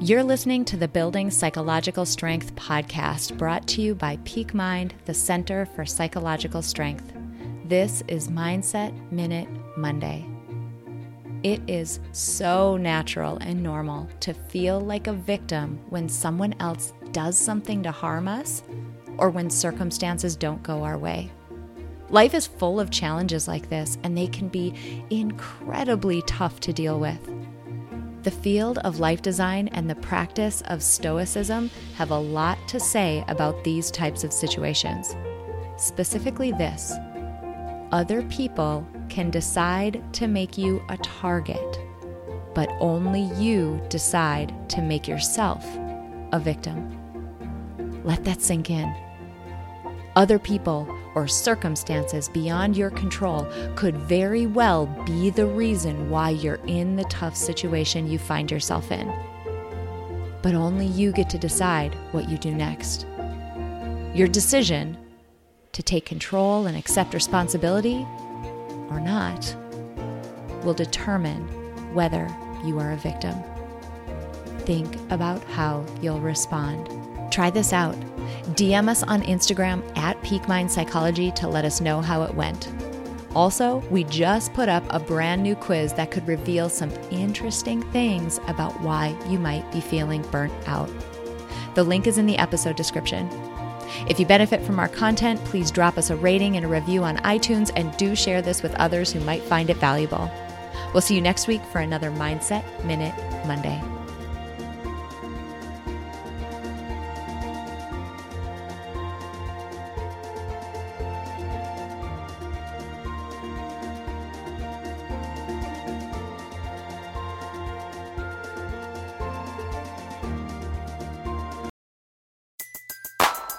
You're listening to the Building Psychological Strength podcast brought to you by Peak Mind, the Center for Psychological Strength. This is Mindset Minute Monday. It is so natural and normal to feel like a victim when someone else does something to harm us or when circumstances don't go our way. Life is full of challenges like this, and they can be incredibly tough to deal with. The field of life design and the practice of Stoicism have a lot to say about these types of situations. Specifically, this other people can decide to make you a target, but only you decide to make yourself a victim. Let that sink in. Other people or circumstances beyond your control could very well be the reason why you're in the tough situation you find yourself in. But only you get to decide what you do next. Your decision to take control and accept responsibility or not will determine whether you are a victim. Think about how you'll respond. Try this out. DM us on Instagram at Peak Psychology to let us know how it went. Also, we just put up a brand new quiz that could reveal some interesting things about why you might be feeling burnt out. The link is in the episode description. If you benefit from our content, please drop us a rating and a review on iTunes and do share this with others who might find it valuable. We'll see you next week for another Mindset Minute Monday.